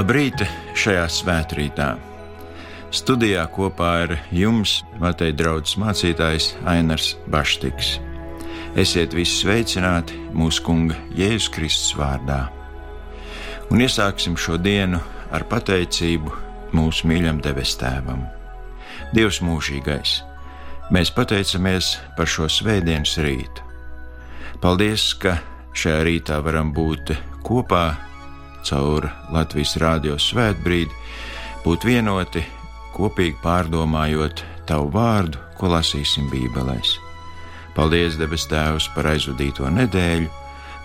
Labrīt šajā svētkrītā! Studijā kopā ar jums Mateja draugs mācītājs Ainars Baštiks. Esiet visi sveicināti mūsu Kunga Jēzus Kristus vārdā. Un iesāksim šo dienu ar pateicību mūsu mīļam debes tēvam. Dievs mūžīgais, mēs pateicamies par šo svētdienas rītu. Paldies, ka šajā rītā varam būt kopā caur Latvijas rādio svētbrīdi, būt vienoti, kopīgi pārdomājot tavu vārdu, ko lasīsim Bībelēs. Paldies, debes Tēvs, par aizvadīto nedēļu,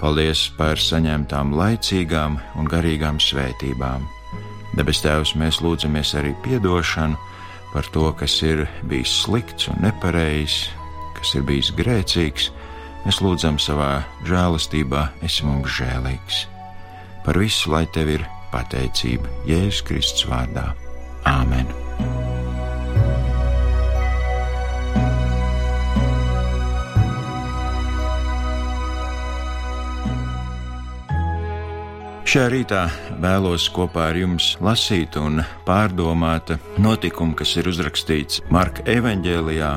paldies par saņemtām laicīgām un garīgām svētībām. Debes Tēvs, mēs lūdzamies arī atdošanu par to, kas ir bijis slikts un nepareizs, kas ir bijis grēcīgs. Mēs lūdzam savā žēlastībā, esi mums žēlīgs. Par visu, lai tev ir pateicība Jēzus Kristus vārdā. Āmen! Šajā rītā vēlos kopā ar jums lasīt un pārdomāt notikumu, kas ir uzrakstīts Marka evanģēlijā,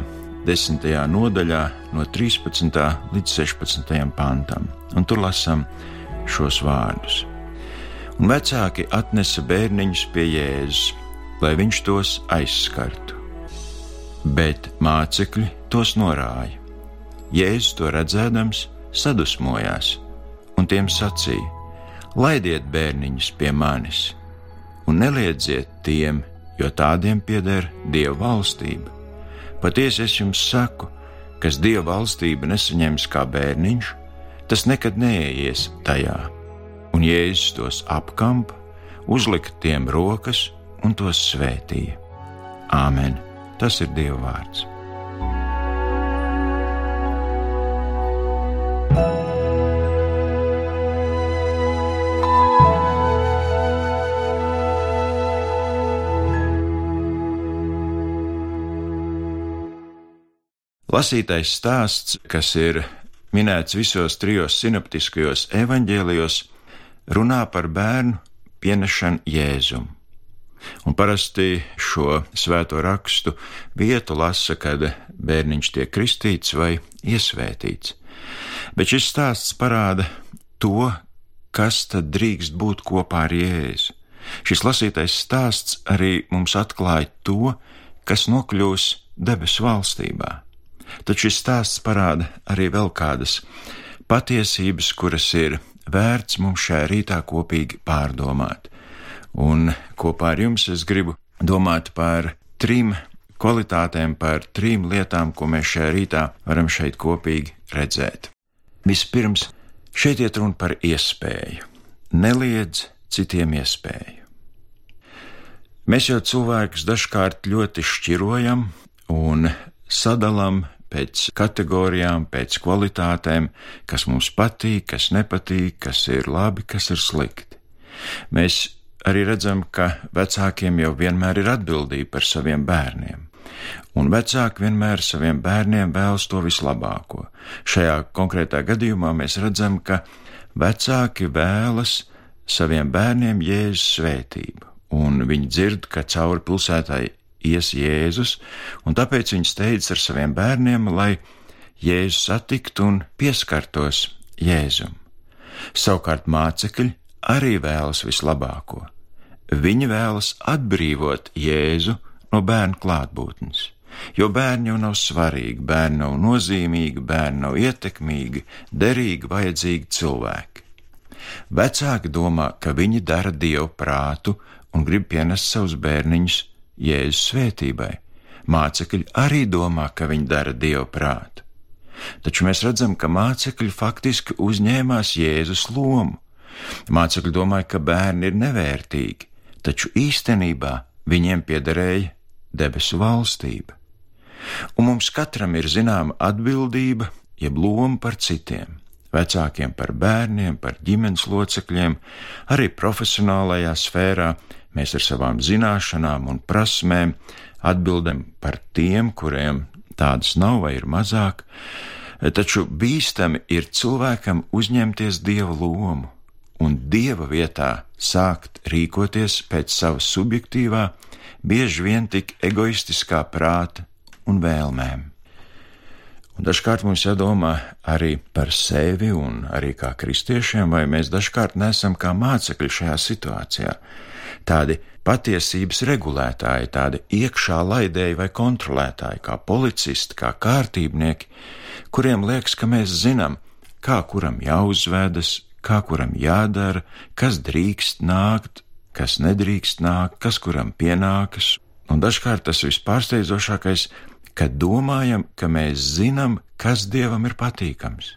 10. nodaļā, no 13. līdz 16. pantam. Un tur lasām šos vārdus un vecāki atnesa bērniņus pie Jēzus, lai viņš tos aizskartu. Bet mācekļi tos norāja. Jēzus to redzēdams, sadusmojās un tiem sacīja: Laidiet bērniņus pie manis, un neliedziet tiem, jo tādiem pieder Dieva valstība. Patiesi es jums saku, kas Dieva valstība nesaņems kā bērniņš, tas nekad neieies tajā un Jēzus tos apkampa, uzlika tiem rokas un tos svētīja. Āmen! Tas ir Dieva vārds. Lasītais stāsts, kas ir minēts visos trijos sinoptiskajos evaņģēlijos, runā par bērnu pienešanu Jēzum. Un parasti šo svēto rakstu vietu lasa, kad bērniņš tiek kristīts vai iesvētīts. Bet šis stāsts parāda to, kas tad drīkst būt kopā ar Jēzu. Šis lasītais stāsts arī mums atklāja to, kas nokļūs debesu valstībā. Taču šis stāsts parāda arī vēl kādas patiesības, kuras ir vērts mums šajā rītā kopīgi pārdomāt. Un kopā ar jums es gribu domāt par trim kvalitātēm, par trim lietām, ko mēs šajā rītā varam šeit kopīgi redzēt. Vispirms, šeit iet runa par iespēju. Neliedz citiem iespēju. Mēs jau cilvēkus dažkārt ļoti šķirojam un sadalām pēc kategorijām, pēc kvalitātēm, kas mums patīk, kas nepatīk, kas ir labi, kas ir slikti. Mēs arī redzam, ka vecākiem jau vienmēr ir atbildība par saviem bērniem. Un vecāki vienmēr saviem bērniem vēlas to vislabāko. Šajā konkrētā gadījumā mēs redzam, ka vecāki vēlas saviem bērniem jēzus svētību, un viņi dzird, ka cauri pilsētai ies Jēzus, un tāpēc viņš steidz ar saviem bērniem, lai Jēzus satiktu un pieskartos Jēzum. Savukārt mācekļi arī vēlas vislabāko. Viņi vēlas atbrīvot Jēzu no bērnu klātbūtnes, jo bērni jau nav svarīgi, bērni nav nozīmīgi, bērni nav ietekmīgi, derīgi, vajadzīgi cilvēki. Vecāki domā, ka viņi dara dievu prātu un grib pienest savus bērniņus Jēzus svētībai. Mācekļi arī domā, ka viņi dara dievu prātu. Taču mēs redzam, ka mācekļi faktiski uzņēmās Jēzus lomu. Mācekļi domāja, ka bērni ir nevērtīgi, taču īstenībā viņiem piederēja debesu valstība. Un mums katram ir zināma atbildība, jeb loma par citiem vecākiem par bērniem, par ģimenes locekļiem, arī profesionālajā sfērā Mēs ar savām zināšanām un prasmēm atbildam par tiem, kuriem tādas nav vai ir mazāk, taču bīstami ir cilvēkam uzņemties dieva lomu un dieva vietā sākt rīkoties pēc savas subjektīvā, bieži vien tik egoistiskā prāta un vēlmēm. Un dažkārt mums jādomā arī par sevi un arī kā kristiešiem, vai mēs dažkārt nesam kā mācekļi šajā situācijā. Tādi patiesības regulētāji, tādi iekšā laidēji vai kontrolētāji, kā policisti, kā kārtībnieki, kuriem liekas, ka mēs zinām, kā kuram jāuzvedas, kā kuram jādara, kas drīkst nākt, kas nedrīkst nākt, kas kuram pienākas. Un dažkārt tas vispārsteidzošākais ka domājam, ka mēs zinām, kas Dievam ir patīkams.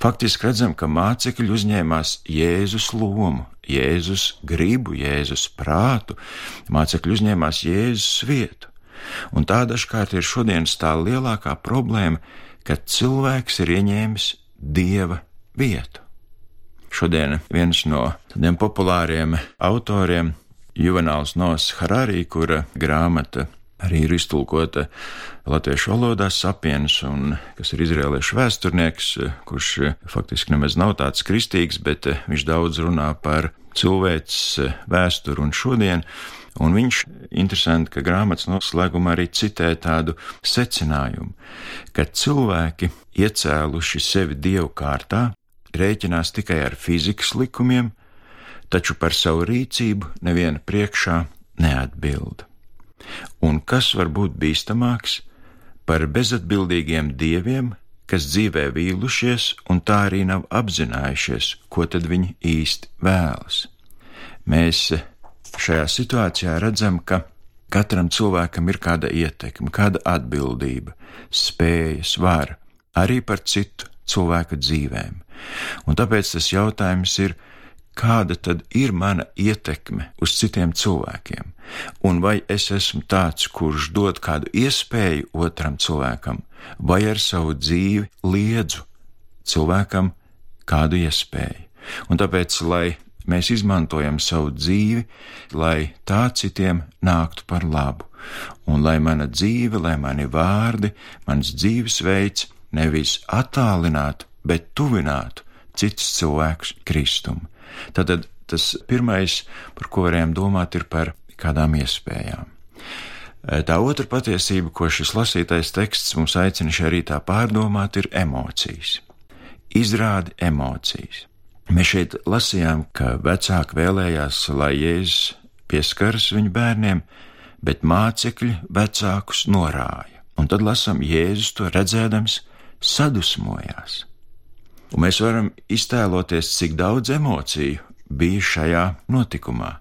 Faktiski redzam, ka mācekļi uzņēmās Jēzus lomu, Jēzus gribu, Jēzus prātu, mācekļi uzņēmās Jēzus vietu. Un tā dažkārt ir šodienas tā lielākā problēma, ka cilvēks ir ieņēmis Dieva vietu. Šodien viens no tādiem populāriem autoriem, Juvenāls Nos Harārī, kura grāmata arī ir iztulkota latviešu valodā sapiens, un kas ir izrēliešu vēsturnieks, kurš faktiski nemaz nav tāds kristīgs, bet viņš daudz runā par cilvēces vēsturi un šodien. Un viņš interesanti, ka grāmatas noslēgumā arī citē tādu secinājumu, ka cilvēki iecēluši sevi dievu kārtā, rēķinās tikai ar fizikas likumiem, taču par savu rīcību neviena priekšā neatbild. Un kas var būt bīstamāks par bezatbildīgiem dieviem, kas dzīvē vīlušies un tā arī nav apzinājušies, ko tad viņi īsti vēlas? Mēs šajā situācijā redzam, ka katram cilvēkam ir kāda ietekme, kāda atbildība, spējas, vara arī par citu cilvēku dzīvēm. Un tāpēc tas jautājums ir, kāda tad ir mana ietekme uz citiem cilvēkiem, un vai es esmu tāds, kurš dod kādu iespēju otram cilvēkam, vai ar savu dzīvi liedzu cilvēkam kādu iespēju. Un tāpēc, lai mēs izmantojam savu dzīvi, lai tā citiem nāktu par labu, un lai mana dzīve, lai mani vārdi, mans dzīvesveids nevis attālinātu, bet tuvinātu citus cilvēkus Kristumu. Tātad tas pirmais, par ko varējām domāt, ir par kādām iespējām. Tā otra patiesība, ko šis lasītais teksts mums aicina šajā rītā pārdomāt, ir emocijas. Izrādi emocijas. Mēs šeit lasījām, ka vecāki vēlējās, lai Jēzus pieskaras viņu bērniem, bet mācekļi vecākus norāja. Un tad lasām, Jēzus to redzēdams, sadusmojās. Un mēs varam iztēloties, cik daudz emociju bija šajā notikumā.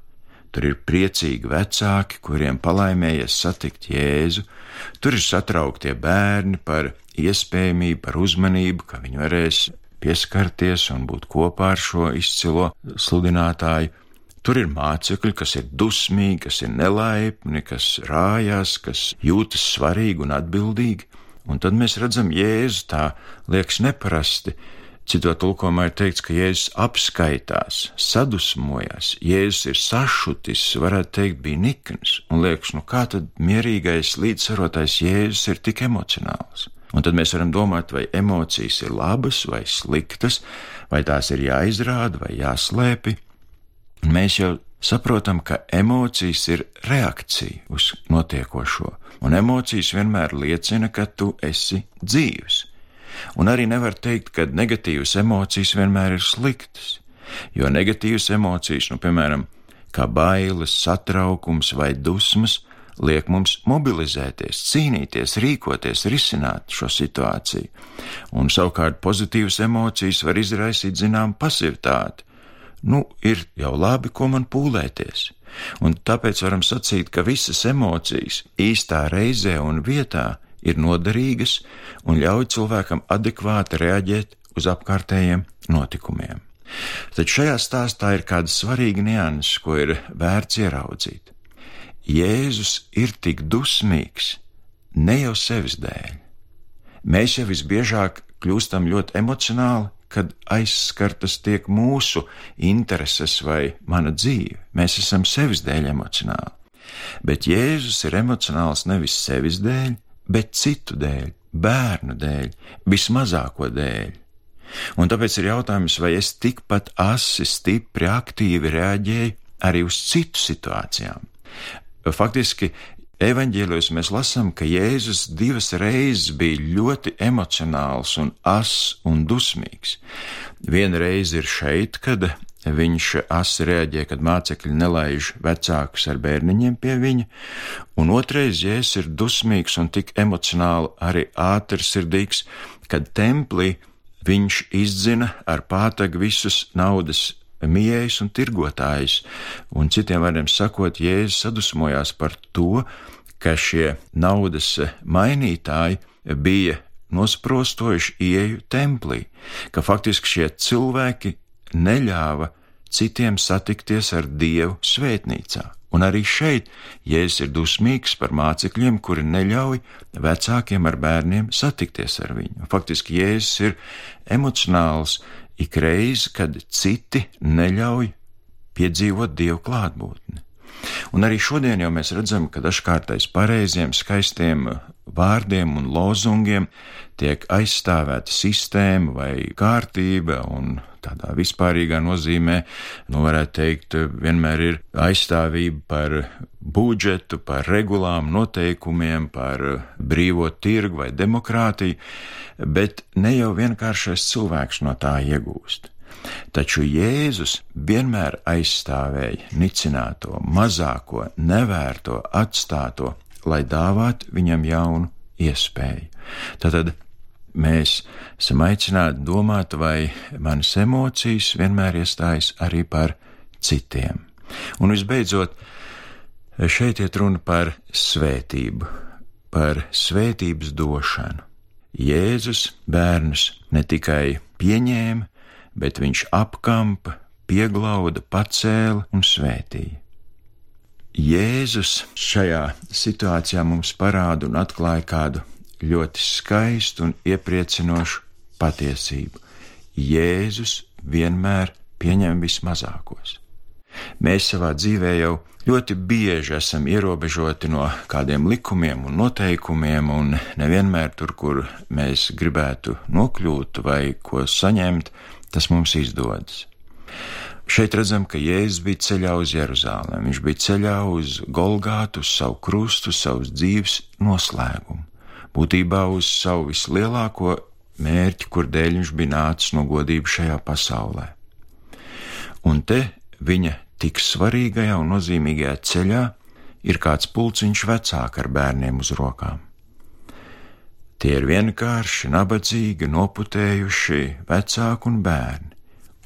Tur ir priecīgi vecāki, kuriem palaimējies satikt Jēzu, tur ir satrauktie bērni par iespējamību, par uzmanību, ka viņi varēs pieskarties un būt kopā ar šo izcilo sludinātāju. Tur ir mācekļi, kas ir dusmīgi, kas ir nelaipni, kas rājās, kas jūtas svarīgi un atbildīgi, un tad mēs redzam Jēzu tā liekas neparasti Citā tulkojumā ir teikts, ka Jēzus apskaitās, sadusmojās, Jēzus ir sašutis, varētu teikt, bija nikns, un liekas, nu kā tad mierīgais, līdzsvarotais Jēzus ir tik emocionāls? Un tad mēs varam domāt, vai emocijas ir labas vai sliktas, vai tās ir jāizrāda vai jāslēpi. Un mēs jau saprotam, ka emocijas ir reakcija uz notiekošo, un emocijas vienmēr liecina, ka tu esi dzīves. Un arī nevar teikt, ka negatīvas emocijas vienmēr ir sliktas, jo negatīvas emocijas, nu, piemēram, kā bailes, satraukums vai dusmas, liek mums mobilizēties, cīnīties, rīkoties, risināt šo situāciju. Un savukārt pozitīvas emocijas var izraisīt zinām pasivitāti. Nu, ir jau labi, ko man pūlēties. Un tāpēc varam sacīt, ka visas emocijas īstā reizē un vietā ir noderīgas un ļauj cilvēkam adekvāti reaģēt uz apkārtējiem notikumiem. Taču šajā stāstā ir kāda svarīga nianses, ko ir vērts ieraudzīt. Jēzus ir tik dusmīgs ne jau sevis dēļ. Mēs jau visbiežāk kļūstam ļoti emocionāli, kad aizskartas tiek mūsu intereses vai mana dzīve. Mēs esam sevis dēļ emocionāli. Bet Jēzus ir emocionāls nevis sevis dēļ, bet citu dēļ, bērnu dēļ, vismazāko dēļ. Un tāpēc ir jautājums, vai es tikpat asi, stipri, aktīvi reaģēju arī uz citu situācijām. Faktiski, evaņģēlijos mēs lasām, ka Jēzus divas reizes bija ļoti emocionāls un ass un dusmīgs. Viena reize ir šeit, kad viņš asi reaģē, kad mācekļi nelaiž vecākus ar bērniņiem pie viņa, un otrais Jēzus ir dusmīgs un tik emocionāli arī ātrsirdīgs, kad templī viņš izdzina ar pātagu visus naudas mījējus un tirgotājus, un citiem vārdiem sakot, Jēzus sadusmojās par to, ka šie naudas mainītāji bija nosprostojuši ieju templī, ka faktiski šie cilvēki neļāva citiem satikties ar Dievu svētnīcā. Un arī šeit Jēzus ir dusmīgs par mācekļiem, kuri neļauj vecākiem ar bērniem satikties ar viņu. Faktiski Jēzus ir emocionāls, ik reizi, kad citi neļauj piedzīvot dievu klātbūtni. Un arī šodien jau mēs redzam, ka dažkārt aiz pareiziem, skaistiem vārdiem un lozungiem tiek aizstāvēta sistēma vai kārtība, un tādā vispārīgā nozīmē, nu, varētu teikt, vienmēr ir aizstāvība par budžetu, par regulām, noteikumiem, par brīvo tirgu vai demokrātiju, bet ne jau vienkāršais cilvēks no tā iegūst. Taču Jēzus vienmēr aizstāvēja nicināto, mazāko, nevērto, atstāto, lai dāvātu viņam jaunu iespēju. Tātad mēs esam aicināti domāt, vai manas emocijas vienmēr iestājas arī par citiem. Un visbeidzot, šeit iet runa par svētību, par svētības došanu. Jēzus bērnus ne tikai pieņēma, bet viņš apkampa, pieglauda, pacēla un svētīja. Jēzus šajā situācijā mums parāda un atklāja kādu ļoti skaistu un iepriecinošu patiesību. Jēzus vienmēr pieņem vismazākos. Mēs savā dzīvē jau ļoti bieži esam ierobežoti no kādiem likumiem un noteikumiem, un nevienmēr tur, kur mēs gribētu nokļūt vai ko saņemt, tas mums izdodas. Šeit redzam, ka Jēzus bija ceļā uz Jeruzālēm, viņš bija ceļā uz Golgātu, uz savu krustu, uz savas dzīves noslēgumu, būtībā uz savu vislielāko mērķi, kur dēļ viņš bija nācis no godības šajā pasaulē. Un te viņa tik svarīgajā un nozīmīgajā ceļā ir kāds pulciņš vecāk ar bērniem uz rokām. Tie ir vienkārši, nabadzīgi, noputējuši vecāki un bērni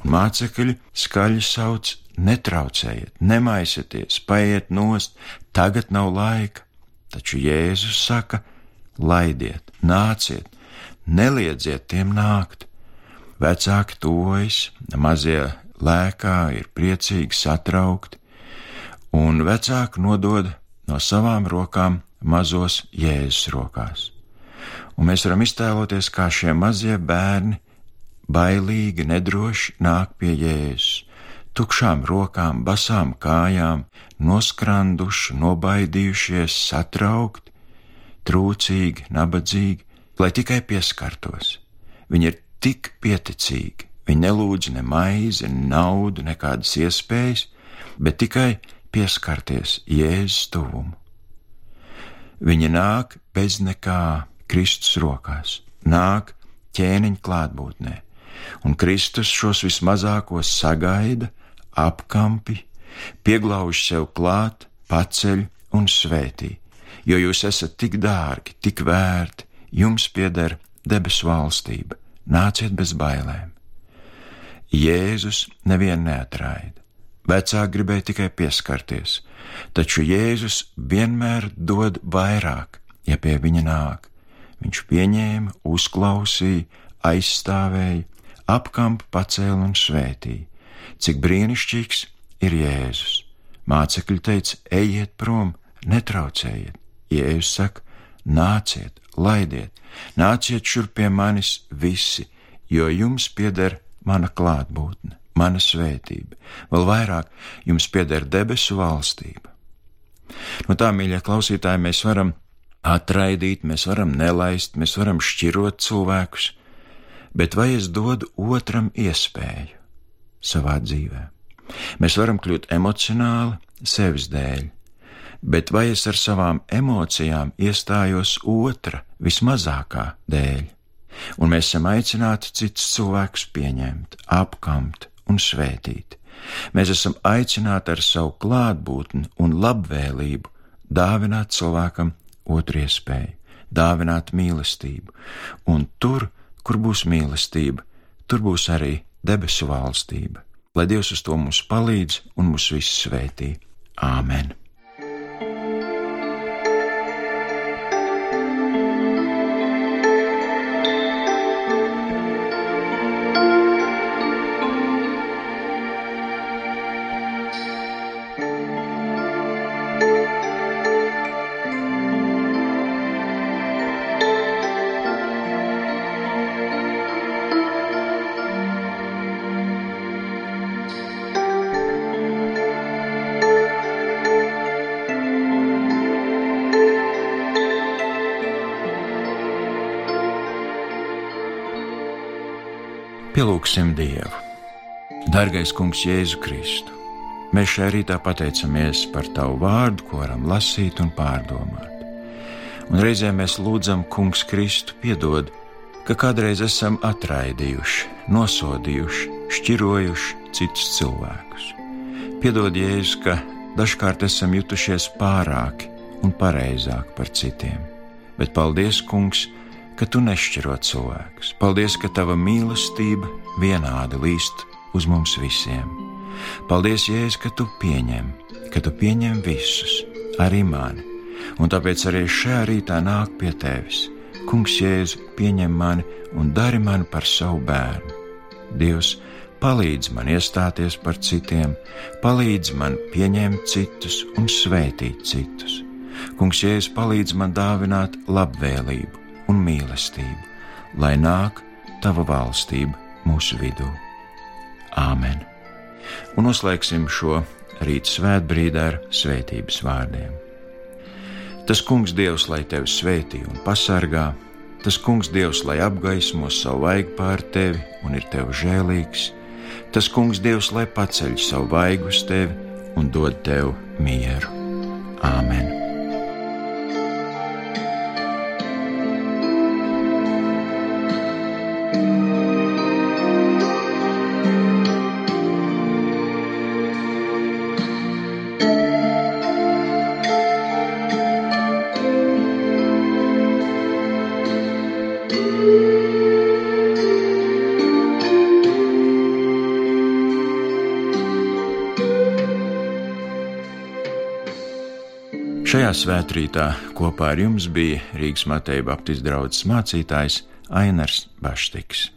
un mācekļi skaļi sauc: Netraucējiet, nemaisieties, paiet nost, tagad nav laika. Taču Jēzus saka: Laidiet, nāciet, neliedziet tiem nākt. Vecāki tojas, mazie lēkā ir priecīgi satraukti, un vecāki nodod no savām rokām mazos Jēzus rokās. Un mēs varam iztēloties, kā šie mazie bērni bailīgi, nedroši nāk pie Jēzus, tukšām rokām, basām kājām, noskranduši, nobaidījušies, satraukti, trūcīgi, nabadzīgi, lai tikai pieskartos. Viņi ir tik pieticīgi, viņi nelūdz ne maizi, ne naudu, nekādas iespējas, bet tikai pieskarties Jēzus tuvumu. Viņi nāk bez nekā Kristus rokās, nāk ķēniņa klātbūtnē, un Kristus šos vismazākos sagaida, apkampi, pieglauž sev klāt, paceļ un svētī, jo jūs esat tik dārgi, tik vērti, jums pieder debesu valstība, nāciet bez bailēm. Jēzus nevienu neatraida. Vecāki gribēja tikai pieskarties, taču Jēzus vienmēr dod vairāk, ja pie viņa nāk. Viņš pieņēma, uzklausīja, aizstāvēja, apkampa, pacēla un svētīja. Cik brīnišķīgs ir Jēzus! Mācekļi teica: Ejiet prom, netraucējiet! Jēzus saka: Nāciet, laidiet, nāciet šurp pie manis visi, jo jums pieder mana klātbūtne, mana svētība, vēl vairāk jums pieder debesu valstība. No tā, mīļie klausītāji, mēs varam atraidīt, mēs varam nelaist, mēs varam šķirot cilvēkus, bet vai es dodu otram iespēju savā dzīvē. Mēs varam kļūt emocionāli sevis dēļ, bet vai es ar savām emocijām iestājos otra vismazākā dēļ? Un mēs esam aicināti citus cilvēkus pieņemt, apkamt un svētīt. Mēs esam aicināti ar savu klātbūtni un labvēlību dāvināt cilvēkam otru iespēju, dāvināt mīlestību, un tur, kur būs mīlestība, tur būs arī debesu valstība. Lai Dievs uz to mums palīdz un mūs visus svētī. Āmen! Pielūgsim Dievu. Dargais Kungs, Jēzu Kristu, mēs šajā rītā pateicamies par Tavu vārdu, ko varam lasīt un pārdomāt. Un reizē mēs lūdzam, Kungs, Kristu, piedod, ka kādreiz esam atraidījuši, nosodījuši, šķirojuši citus cilvēkus. Piedod, Jēzus, ka dažkārt esam jutušies pārāki un pareizāki par citiem, bet paldies, Kungs, ka tu nešķiro cilvēkus. Paldies, ka tava mīlestība vienādi līst uz mums visiem. Paldies, Jēzus, ka tu pieņem, ka tu pieņem visus, arī mani, un tāpēc arī šajā rītā nāk pie tevis. Kungs, Jēzu, pieņem mani un dari mani par savu bērnu. Dievs, palīdz man iestāties par citiem, palīdz man pieņemt citus un svētīt citus. Kungs, Jēzus, palīdz man dāvināt labvēlību un mīlestību, lai nāk tava valstība mūsu vidū. Āmen! Un noslēgsim šo rīta svētbrīdi ar svētības vārdiem. Tas kungs Dievs, lai tevi svētī un pasargā, tas kungs Dievs, lai apgaismo savu vaigu pār tevi un ir tev žēlīgs, tas kungs Dievs, lai paceļ savu vaigu uz tevi un dod tev mieru. Āmen! Svētkrītā kopā ar jums bija Rīgas Mateja Baptistu draugs mācītājs Ainars Baštiks.